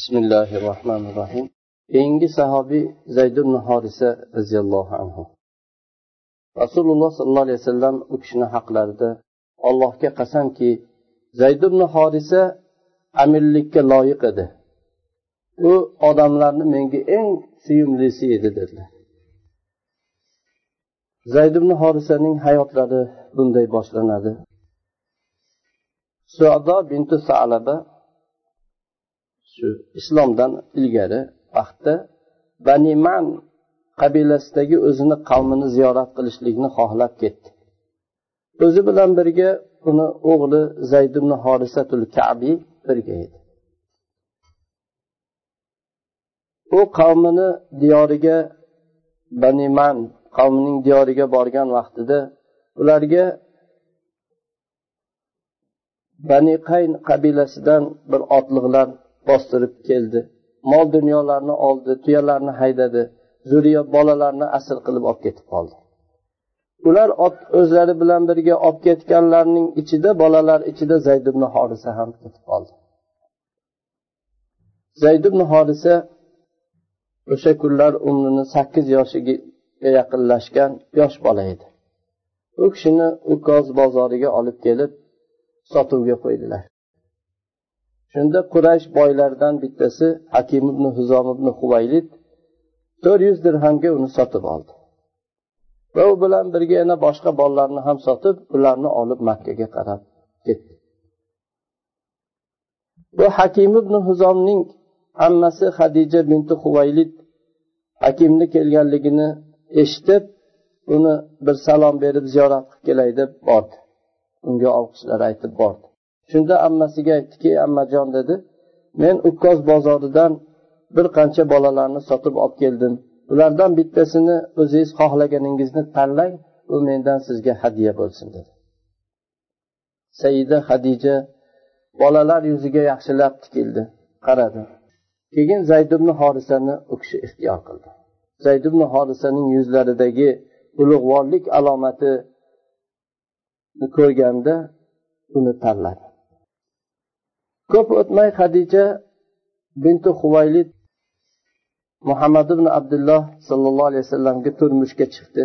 bismillahi rohmanir rohim keyingi sahobiy zayd ibn horisa roziyallohu anhu. Rasululloh sollallohu alayhi vasallam u kishini haqlarida allohga qasamki zayd ibn horisa amirlikka loyiq edi. U odamlarni menga eng suyumlisi edi dedilar. Zayd ibn horisaning hayotlari bunday boshlanadi. Suado bintu salaba shu islomdan ilgari vaqtda baniman qabilasidagi o'zini qavmini ziyorat qilishlikni xohlab ketdi. O'zi bilan birga uni o'g'li zayd ibn horisatul kabi birga edi u qavmini diyoriga baniman qavmining diyoriga borgan vaqtida ularga bani qayn qabilasidan bir otliqlar bostirib keldi. Mol dunyolarni oldi tuyalarni haydadi. Zurriyot bolalarni asir qilib olib ketib qoldi. Ular o'zlari bilan birga olib ketganlarning ichida bolalar ichida zayd ibn horisa ham ketib qoldi. Zayd ibn horisa o'sha kunlar umrini sakkiz yoshiga yaqinlashgan yosh bola edi. U kishini ukoz bozoriga olib kelib sotuvga qo'ydilar. Shunda quraysh boylaridan bittasi hakim ibn huzom ibn huvaylid to'rt yuz dirhamga uni sotib oldi. Va u bilan birga yana boshqa bolalarni ham sotib ularni olib makkaga qarab ketdi. Bu hakim ibn huzomning ammasi hadija binti huvaylid hakimni kelganligini eshitib uni bir salom berib ziyorat qilib kelay deb bordi. Unga olqishlar aytib bordi. Shunda ammasiga aytdiki ammajon dedi. Men ukkoz bozoridan bir qancha bolalarni sotib olib keldim. Ulardan bittasini o'zingiz xohlaganingizni tanlang u mendan sizga hadya bo'lsin dedi. Saida hadija bolalar yuziga yaxshilab tikildi qaradi. Keyin zayd ibn horisani u kishi ixtiyor qildi. Zayd ibn horisaning yuzlaridagi ulug'vorlik alomatini ko'rganda uni tanladi. Ko'p o'tmay hadicha binti huvaylid muhammad ibn abdulloh sollallohu alayhi vasallamga turmushga chiqdi.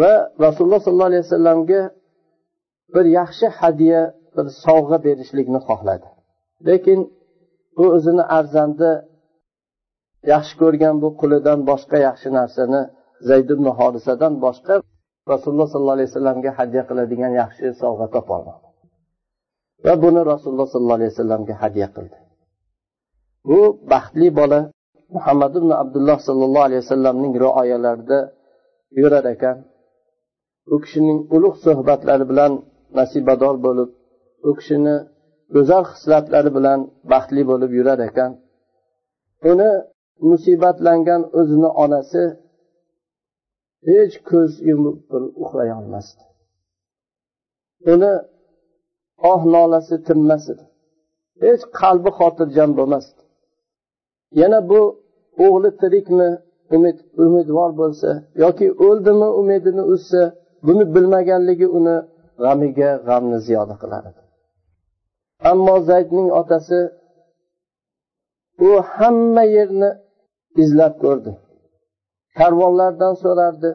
Va rasululloh sollallohu alayhi vasallamga bir yaxshi hadya bir sovg'a berishlikni xohladi. Lekin u o'zini arzandi yaxshi ko'rgan bu qulidan boshqa yaxshi narsani zayd ibn horisadan boshqa rasululloh sollallohu alayhi vasallamga hadya qiladigan yaxshi sovg'a topolmadi. Va buni rasululloh sollallohu alayhi vasallamga hadya qildi. Bu baxtli bola muhammad ibn abdulloh sollallohu alayhi vasallamning rioyalarida yurar ekan. U kishining ulug' suhbatlari bilan nasibador bo'lib u kishini go'zal hislatlari bilan baxtli bo'lib yurar ekan. Uni musibatlangan o'zini onasi hech ko'z yumib uxlay olmasdi. Uni oh nolasi tinmas edi. Hech qalbi xotirjam bo'lmasdi. Yana bu o'g'li tirikmi umid umidvor bo'lsa yoki o'ldimi umidini uzsa buni bilmaganligi uni g'amiga g'amni ziyoda qilar edi. Ammo zaydning otasi u hamma yerni izlab ko'rdi. Karvonlardan so'rardi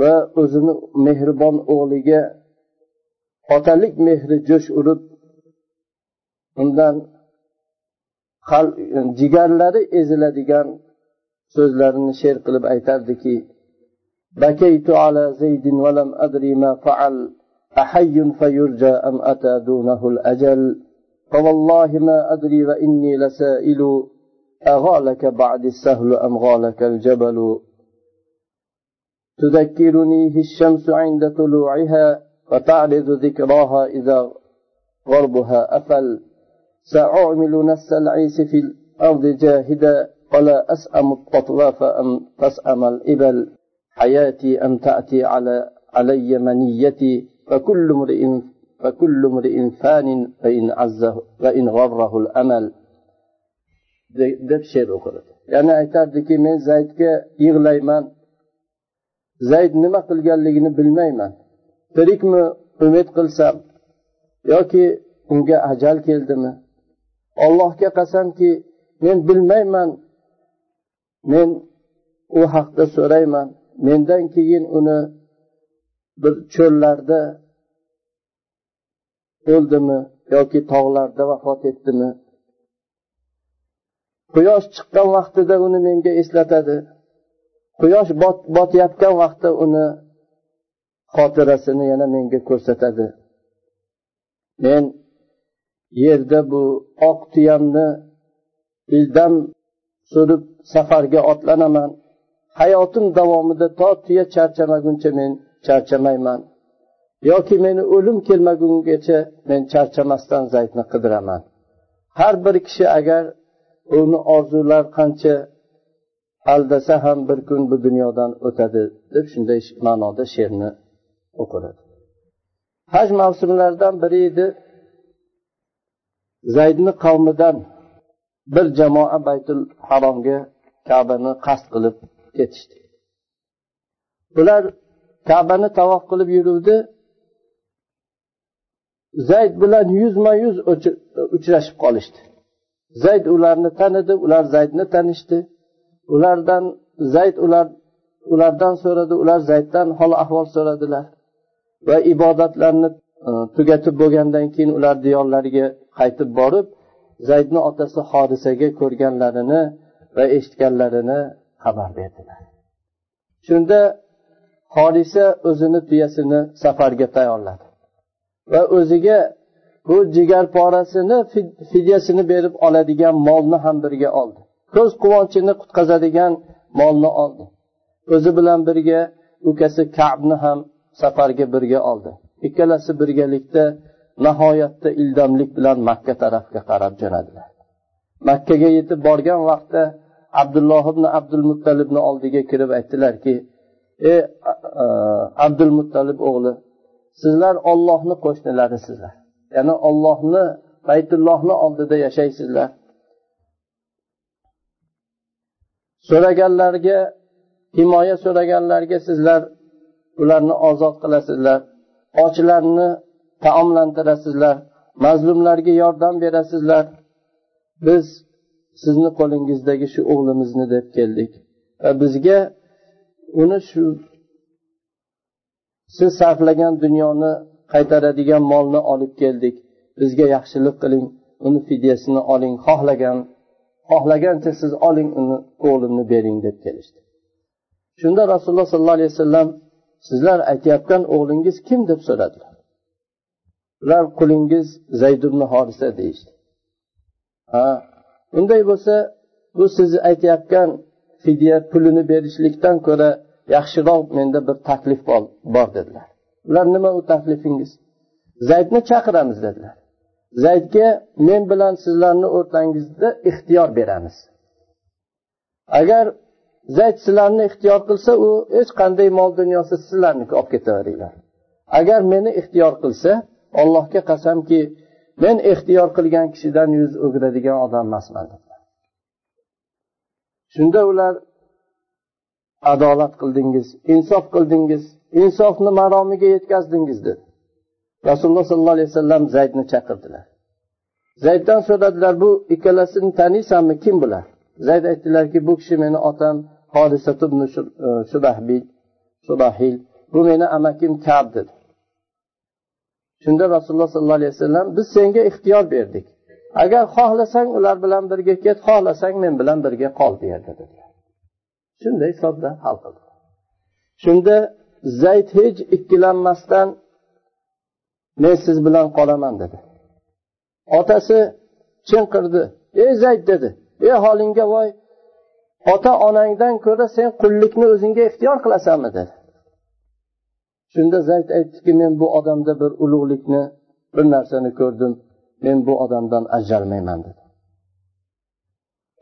va o'zini mehribon o'g'liga otalik mehri jo'sh urib undan jigarlari eziladigan so'zlarini she'r qilib aytardiki بكيت على زيد ولم أدري ما فعل أحي فيرجى أم أتى دونه الأجل فوالله ما أدري وإني لسائل أغالك بعد السهل أم غالك الجبل تذكرنيه الشمس عند طلوعها وتعرض ذكراها إذا غربها. أفل سأعمل نس العيس في الأرض جاهدا ولا أسأم التطواف أم تسأم الإبل. حياتي أم تأتي على علي منيتي فكل امرئ فكل امرئ فان فإن عزه فإن غره الأمل. deb she'r o'qidi ya'ni aytardiki men zaydga yig'layman zayd nima qilganligini bilmayman. Tirikmi umid qilsam yoki unga ajal keldimi? Allohga qasamki men bilmayman. Men u haqda so'rayman. Mendan keyin uni bir cho'llarda o'ldimi yoki tog'larda vafot etdimi? Quyosh chiqqan vaqtida uni menga eslatadi. Quyosh botayotgan vaqtda uni xotirasini yana menga ko'rsatadi. Men yerda bu oq tuyamni ildam surib safarga otlanaman. Hayotim davomida to tuya charchamaguncha men charchamayman. Yoki meni o'lim kelmagungacha men charchamasdan zaydni qidiraman. Har bir kishi agar uni orzular qancha aldasa ham bir kun bu dunyodan o'tadi deb shunday ma'noda she'rni o'qiladi. Haj mavsumlaridan biri edi zaydni qavmidan bir jamoa baytul haromga kabani qasd qilib ketishdi. Ular kabani tavof qilib yuruvdi. Zayd bilan yuzma yuz uchrashib qolishdi. Zayd ularni tanidi ular zaydni tanishdi. Ulardan zayd ular ulardan so'radi ular zayddan hol ahvol so'radilar va ibodatlarni e, tugatib bo'lgandan keyin ular diyorlariga qaytib borib zaydni otasi hodisaga ko'rganlarini va eshitganlarini xabar berdilar. Shunda hodisa o'zini tuyasini safarga tayyorladi va o'ziga bu jigar porasini fidyasini berib oladigan molni ham birga oldi. Ko'z quvonchini qutqazadigan molni oldi. O'zi bilan birga ukasi kabni ham safarga birga oldi. Ikkalasi birgalikda nihoyatda ildamlik bilan makka tarafga qarab jo'nadilar. Makkaga yetib borgan vaqtda abdulloh ibn abdul muttalibni oldiga kirib aytdilarki ey abdul muttalib o'g'li sizlar ollohni qo'shnilarisizlar. Ya'ni ollohni baytullohni oldida yashaysizlar. So'raganlarga himoya so'raganlarga sizlar ularni ozod qilasizlar ochlarni taomlantirasizlar mazlumlarga yordam berasizlar. Biz sizni qo'lingizdagi shu o'g'limizni deb keldik va bizga uni shu siz sarflagan dunyoni qaytaradigan molni olib keldik. Bizga yaxshilik qiling uni fidyasini oling xohlagan xohlagancha siz oling uni o'g'limni bering deb kelishdi. Shunda rasululloh sollallohu alayhi vasallam sizlar aytayotgan o'g'lingiz kim deb so'radilar. Ular qulingiz zayd ibn horisa deyishdi. Ha unday bo'lsa bu siz aytayotgan fidya pulini berishlikdan ko'ra yaxshiroq menda bir taklif bor dedilar. Ular nima u taklifingiz? Zaydni chaqiramiz dedilar. Zaydga men bilan sizlarni o'rtangizda ixtiyor beramiz. Agar zayd sizlarni ixtiyor qilsa u hech qanday mol dunyosi sizlarniki olib ketaveringlar. Agar meni ixtiyor qilsa allohga qasamki men ixtiyor qilgan kishidan yuz o'giradigan odam emasman. Shunda ular adolat qildingiz insof qildingiz insofni maromiga yetkazdingiz dedi. Rasululloh sollallohu alayhi vasallam zaydni chaqirdilar. Zayddan so'radilar bu ikkalasini taniysanmi? Kim bular? Zayd aytdilarki bu kishi meni otam subahil e, bu meni amakim kab dedi. Shunda rasululloh sollallohu alayhi vasallam biz senga ixtiyor berdik. Agar xohlasang ular bilan birga ket xohlasang men bilan birga qol bu yerda dedilar. Shunday sodda hal qildi. Shunda zayd hech ikkilanmasdan men siz bilan qolaman dedi. Otasi chinqirdi ey zayd dedi. Ey holingga voy ota onangdan ko'ra sen qullikni o'zingga ixtiyor qilasanmi dedi. Shunda zayd aytdiki men bu odamda bir ulug'likni bir narsani ko'rdim. Men bu odamdan ajralmayman dedi.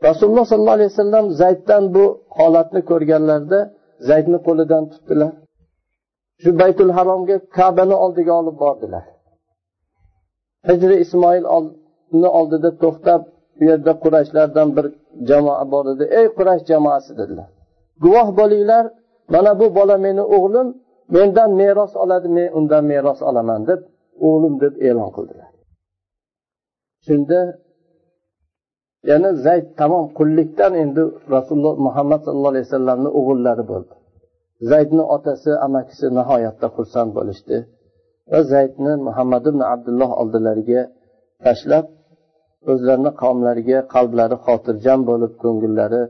Rasululloh sollallohu alayhi vasallam zayddan bu holatni ko'rganlarida zaydni qo'lidan tutdilar. Shu baytul haromga kabani oldiga olib bordilar. Hijri ismoilni oldida to'xtab bu yerda qurashlardan bir jamoa bor edi. Ey qurash jamoasi dedilar. Guvoh bo'linglar mana bu bola meni o'g'lim mendan meros oladi men undan meros olaman deb o'g'lim deb e'lon qildilar. Shunda yana zayd tamom qullikdan endi rasululloh muhammad sallallohu alayhi vasallamni o'g'illari bo'ldi. Zaydni otasi amakisi nihoyatda xursand bo'lishdi va zaydni muhammad ibn abdulloh oldilariga tashlab o'zlarini qavmlariga qalblari xotirjam bo'lib ko'ngillari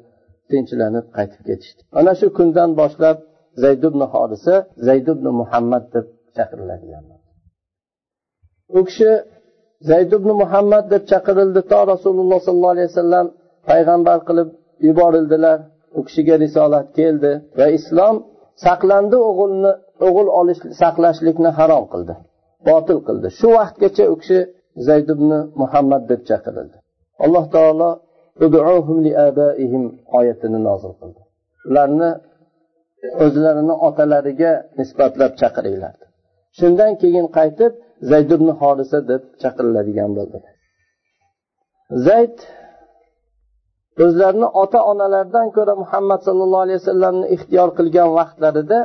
tinchlanib qaytib ketishdi. Ana shu kundan boshlab zayd ibn hodisa zayd ibn muhammad deb chaqiriladigan u kishi zayd ibn muhammad deb chaqirildi to rasululloh sollallohu alayhi vasallam payg'ambar qilib yuborildilar. U kishiga risolat keldi va islom saqlandi o'g'ilni o'g'il olish saqlashlikni harom qildi. Botil qildi. Shu vaqtgacha u kishi zayd ibn muhammad deb chaqirildi. Alloh taolo oyatini nozil qildi. Ularni o'zlarini otalariga nisbatlab chaqiringlar. Shundan keyin qaytib zayd ibn horisa deb chaqiriladigan bo'ldi. Zayd o'zlarini ota onalaridan ko'ra muhammad sallallohu alayhi vasallamni ixtiyor qilgan vaqtlarida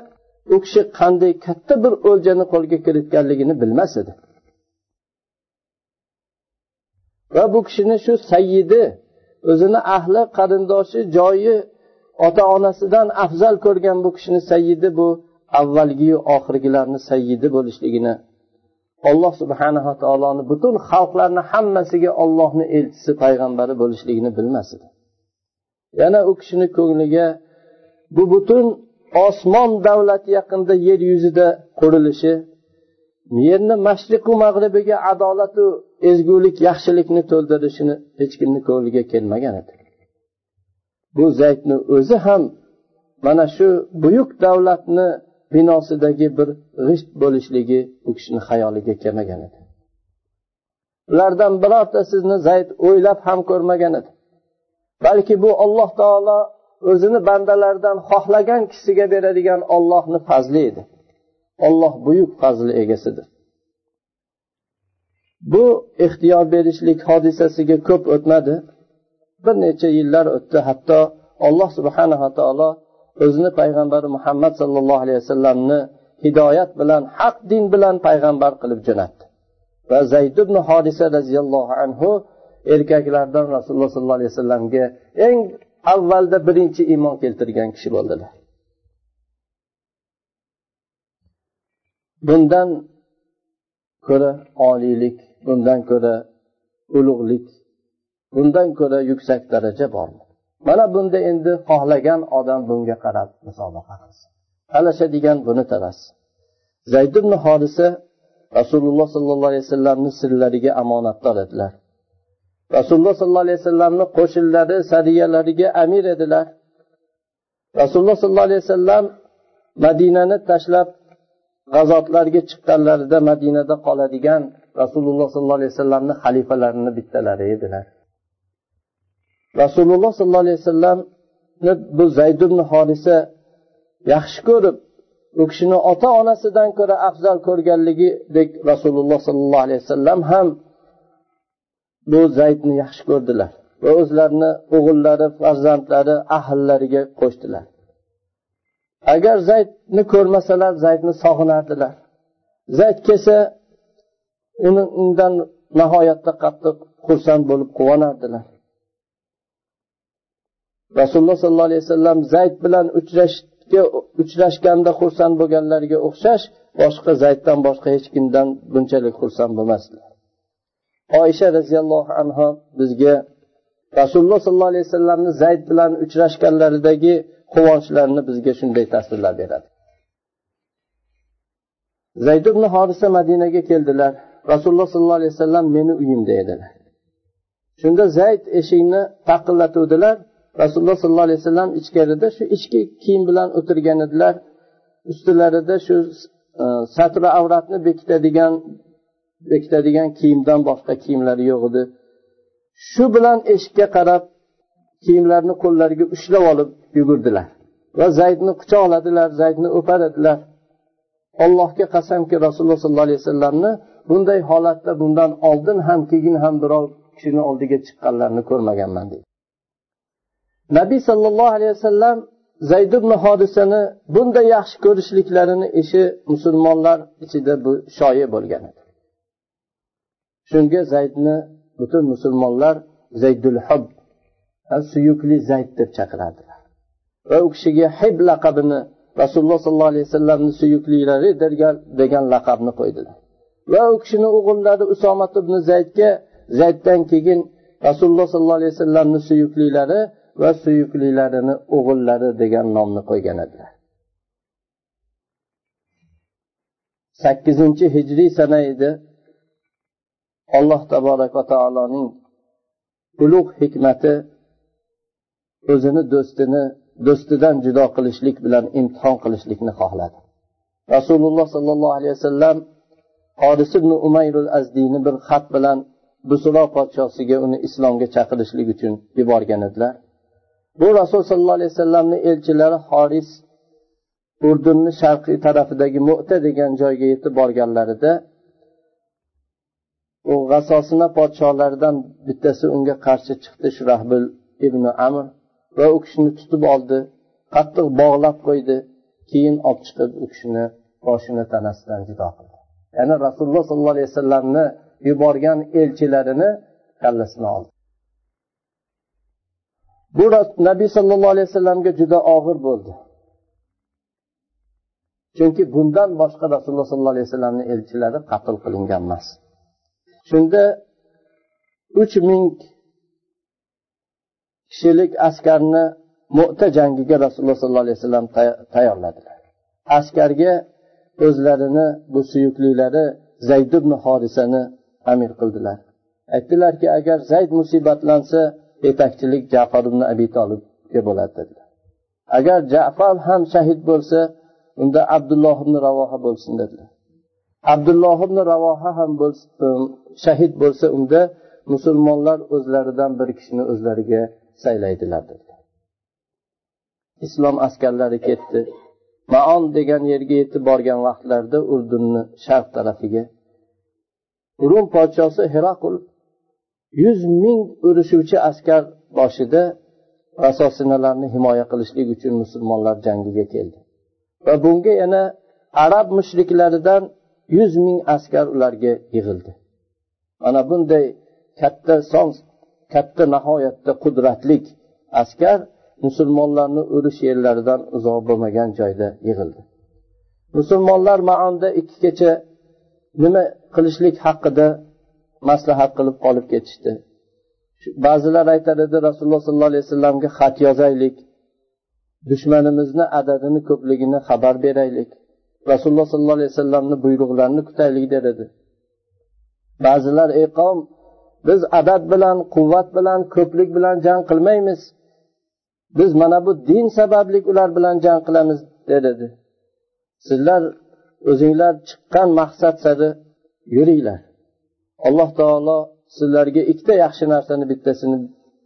u kishi qanday katta bir o'ljani qo'lga kiritganligini bilmas edi. Va bu kishini shu sayyidi o'zini ahli qarindoshi joyi ota onasidan afzal ko'rgan bu kishini sayyidi bu avvalgiyu oxirgilarni sayyidi bo'lishligini alloh subhanava taoloni butun xalqlarni hammasiga ollohni elchisi payg'ambari bo'lishligini bilmas edi. Yana u kishini ko'ngliga bu butun osmon davlati yaqinda yer yuzida qurilishi yerni mashriqu mag'ribiga adolatu ezgulik yaxshilikni to'ldirishini hech kimni ko'ngliga kelmagan edi bu zaydni o'zi ham mana shu buyuk davlatni binosidagi bir g'isht bo'lishligi u kishini xayoliga kelmagan edi ulardan birorta sizni zayd o'ylab ham ko'rmagan edi balki bu alloh taolo o'zini bandalaridan xohlagan kishiga beradigan ollohni fazli edi. Olloh buyuk fazli egasidir. Bu ixtiyor berishlik hodisasiga ko'p o'tmadi. Bir necha yillar o'tdi. Hatto alloh subhanava taolo o'zini payg'ambari muhammad sollallohu alayhi vasallamni hidoyat bilan haq din bilan payg'ambar qilib jo'natdi. Va zayd ibn hodisa roziyallohu anhu erkaklardan rasululloh sollallohu alayhi vasallamga eng avvalda birinchi iymon keltirgan kishi bo'ldilar. Bundan ko'ra oliylik bundan ko'ra ulug'lik bundan ko'ra yuksak daraja bormi? Mana bunda endi xohlagan odam bunga qarab musobaqa qilsin. Talashadigan buni talasin zayd ibn hodisa rasululloh sollallohu alayhi vasallamni sirlariga omonatdor edilar. Rasululloh sollallohu alayhi vasallamni qo'shinlari sariyalariga amir edilar. Rasululloh sollallohu alayhi vasallam madinani tashlab g'azotlarga chiqqanlarida madinada qoladigan rasululloh sollallohu alayhi vasallamni xalifalarini bittalari edilar. Rasululloh sollallohu alayhi vasallamni bu zayd ibn yaxshi ko'rib u kishini ota onasidan ko'ra afzal ko'rganligidek rasululloh sollallohu alayhi vasallam ham bu zaydni yaxshi ko'rdilar va o'zlarini o'g'illari farzandlari ahllariga qo'shdilar. Agar zaydni ko'rmasalar zaydni sog'inardilar. Zayd kelsa uni undan nihoyatda qattiq xursand bo'lib quvonardilar. Rasululloh sollallohu alayhi vasallam zayd bilan uchrashga uchrashganda xursand bo'lganlariga o'xshash boshqa zayddan boshqa hech kimdan bunchalik xursand bo'lmasdilar. Oysha roziyallohu anhu bizga rasululloh sollallohu alayhi vasallamni zayd bilan uchrashganlaridagi quvonchlarini bizga shunday tasvirlab beradi. Zayd ibn hodisa madinaga keldilar. Rasululloh sollallohu alayhi vasallam meni uyimda edilar. Shunda zayd eshikni taqillatuvdilar. Rasululloh sollallohu alayhi vasallam ichkarida shu ichki kiyim bilan o'tirgan edilar. Ustilarida shu e, satri avratni bekitadigan bekitadigan kiyimdan boshqa kiyimlari yo'q edi. Shu bilan eshikka qarab kiyimlarini qo'llariga ushlab olib yugurdilar va zaydni quchoqladilar zaydni o'paradilar. Allohga qasamki rasululloh sollallohu alayhi vasallamni bunday holatda bundan oldin ham keyin ham birov kishini oldiga chiqqanlarini ko'rmaganman deydi. Nabiy sollallohu alayhi vasallam zayd ibn hodisani bunday yaxshi ko'rishliklarini ishi musulmonlar ichida bu shoyi bo'lgan edi. Shunga zaydni butun musulmonlar zaydul hub suyukli zayd deb chaqirardilar. Va u kishiga hib laqabini rasululloh sollallohu alayhi vasallamni suyuklilari degan laqabni qo'ydilar. Va u kishini o'g'illari usomat ibn zaydga zayddan keyin rasululloh sollallohu alayhi vasallamni suyuklilari va suyuklilarini o'g'illari degan nomni qo'ygan edilar. Sakkizinchi hijriy sana edi. Alloh taboraka taoloning ulug' hikmati o'zini do'stini do'stidan judo qilishlik bilan imtihon qilishlikni xohladi. Rasululloh sollallohu alayhi vasallam hodis ibn umayrul azdiyni bir xat bilan busuro podshosiga uni islomga chaqirishlik uchun yuborgan edilar. Bu rasul sollallohu alayhi vasallamni elchilari horis urdunni sharqiy tarafidagi mo'ta degan joyga yetib borganlarida u g'asosina podsholaridan bittasi unga qarshi chiqdi shurahbil ibn amr va u kishini tutib oldi qattiq bog'lab qo'ydi keyin olib chiqib u kishini boshini tanasidan judo qildi. Ya'ni rasululloh sollallohu alayhi vasallamni yuborgan elchilarini kallasini oldi. Bu nabiy sollallohu alayhi vasallamga juda og'ir bo'ldi. Chunki bundan boshqa rasululloh sollallohu alayhi vasallamni elchilari qatl qilingan emas. Shunda uch ming kishilik askarni mo'ta jangiga rasululloh sollallohu alayhi vasallam tayyorladilar. Askarga o'zlarini bu suyuklilari zayd ibn hodisani amir qildilar. Aytdilarki agar zayd musibatlansa yetakchilik jafar ibn abi tolibga bo'ladi dedilar. Agar jafar ham shahid bo'lsa unda abdulloh ibn ravoha bo'lsin dedilar. Abdulloh ibn ravoha ham um, shahid bo'lsa unda musulmonlar o'zlaridan bir kishini o'zlariga saylaydilar dedi. Islom askarlari ketdi. Maon degan yerga yetib borgan vaqtlarida urdunni sharq tarafiga rum podshosi herakul yuz ming urushuvchi askar boshida rasosinalarni himoya qilishlik uchun musulmonlar jangiga keldi. Va bunga yana arab mushriklaridan yuz ming askar ularga yig'ildi. Mana bunday katta son katta nihoyatda qudratlik askar musulmonlarni urush yerlaridan uzoq bo'lmagan joyda yig'ildi. Musulmonlar maonda ikki kecha nima qilishlik haqida maslahat qilib qolib ketishdi. Ba'zilar aytar edi rasululloh sollallohu alayhi vasallamga xat yozaylik dushmanimizni adadini ko'pligini xabar beraylik. Rasululloh sollallohu alayhi vasallamni buyruqlarini kutaylik der edi. Ba'zilar ey qavm biz adad bilan quvvat bilan ko'plik bilan jang qilmaymiz. Biz mana bu din sababli ular bilan jang qilamiz der edi. Sizlar o'zinglar chiqqan maqsad sari yuringlar. Alloh taolo sizlarga ikkita yaxshi narsani bittasini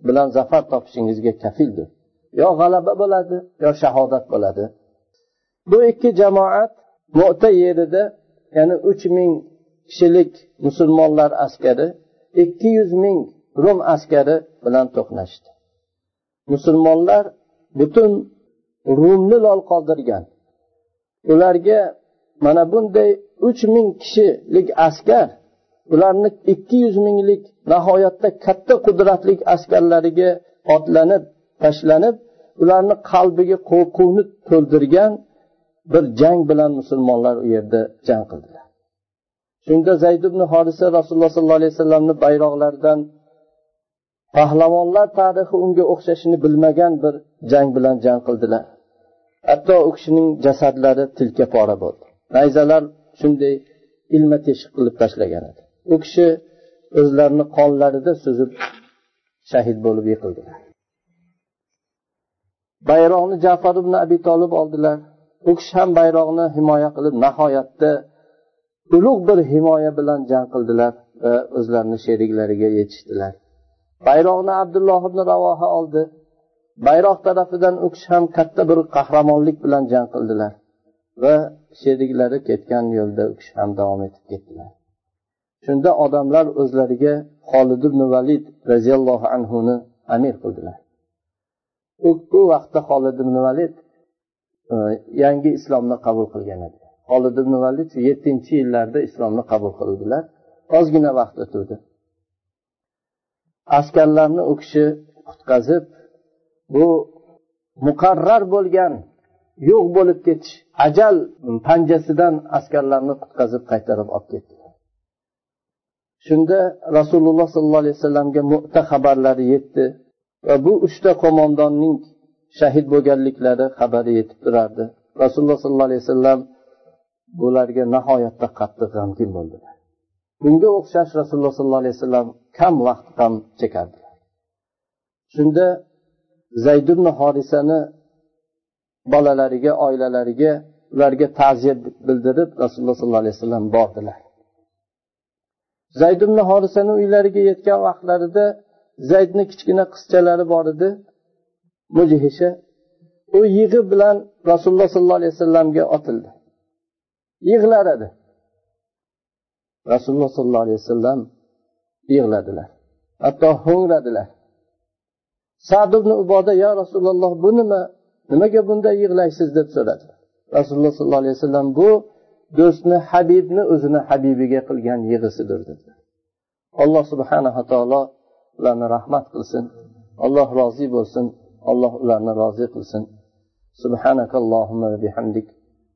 bilan zafar topishingizga kafildir. Yo g'alaba bo'ladi yo shahodat bo'ladi. Bu ikki jamoat mo'ta yerida ya'ni uch ming kishilik musulmonlar askari ikki yuz ming rum askari bilan to'qnashdi. Musulmonlar butun rumni lol qoldirgan. Ularga mana bunday uch ming kishilik askar ularni ikki yuz minglik nihoyatda katta qudratli askarlariga otlanib tashlanib ularni qalbiga qo'rquvni to'ldirgan bir jang bilan musulmonlar u yerda jang qildilar. Shunda zayd ibn hodisa rasululloh sollallohu alayhi vasallamni bayroqlaridan pahlavonlar tarixi unga o'xshashini bilmagan bir jang bilan jang qildilar. Hatto u kishining jasadlari tilka pora bo'ldi. Nayzalar shunday ilma teshik qilib tashlagan edi. U kishi o'zlarini qonlarida suzib shahid bo'lib yiqildilar. Bayroqni jafar ibn abi tolib oldilar. U kishi ham bayroqni himoya qilib nihoyatda ulug' bir himoya bilan jang qildilar va o'zlarini sheriklariga yetishdilar. Bayroqni abdulloh ibn ravoha oldi. Bayroq tarafidan u kishi ham katta bir qahramonlik bilan jang qildilar va sheriklari ketgan yo'lda u kishi ham davom etib ketdilar. Shunda odamlar o'zlariga holid ibn valid roziyallohu anhuni amir qildilar. U vaqtda holid ibn valid yangi islomni qabul qilgan edi. Holid ibn valid shu yettinchi yillarda islomni qabul qildilar. Ozgina vaqt o'tuvdi. Askarlarni u kishi qutqazib bu muqarrar bo'lgan yo'q bo'lib ketish ajal panjasidan askarlarni qutqazib qaytarib olib ketdi. Shunda rasululloh sollallohu alayhi vasallamga mu'ta xabarlari yetdi va bu uchta qo'mondonning shahid bo'lganliklari xabari yetib turardi. Rasululloh sollallohu alayhi vasallam bularga nihoyatda qattiq g'amgin bo'ldilar. Bunga o'xshash rasululloh sollallohu alayhi vasallam kam vaqt g'am chekardilar shunda zayd ibn horisani bolalariga oilalariga ularga ta'ziya bildirib rasululloh sollallohu alayhi vasallam bordilar. Zayd ibn horisani uylariga yetgan vaqtlarida zaydni kichkina qizchalari bor edi. Mujihisha u yig'i bilan rasululloh sollallohu alayhi vasallamga otildi. Yig'lar edi rasululloh sollallohu alayhi vasallam yig'ladilar. Hatto ho'ngradilar sad ibn uboda yo rasululloh bu nima? Nimaga bunday yig'laysiz? deb so'radi. Rasululloh sollallohu alayhi vasallam bu do'stni habibni o'zini habibiga qilgan yig'isidir dedilar alloh subhanava taolo ularni rahmat qilsin. Alloh rozi bo'lsin. Alloh ularni rozi qilsin سبحانك اللهم وبحمدك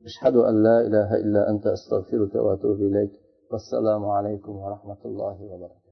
أشهد أن لا إله إلا أنت أستغفرك وأتوب إليك. والسلام عليكم ورحمة الله وبركاته.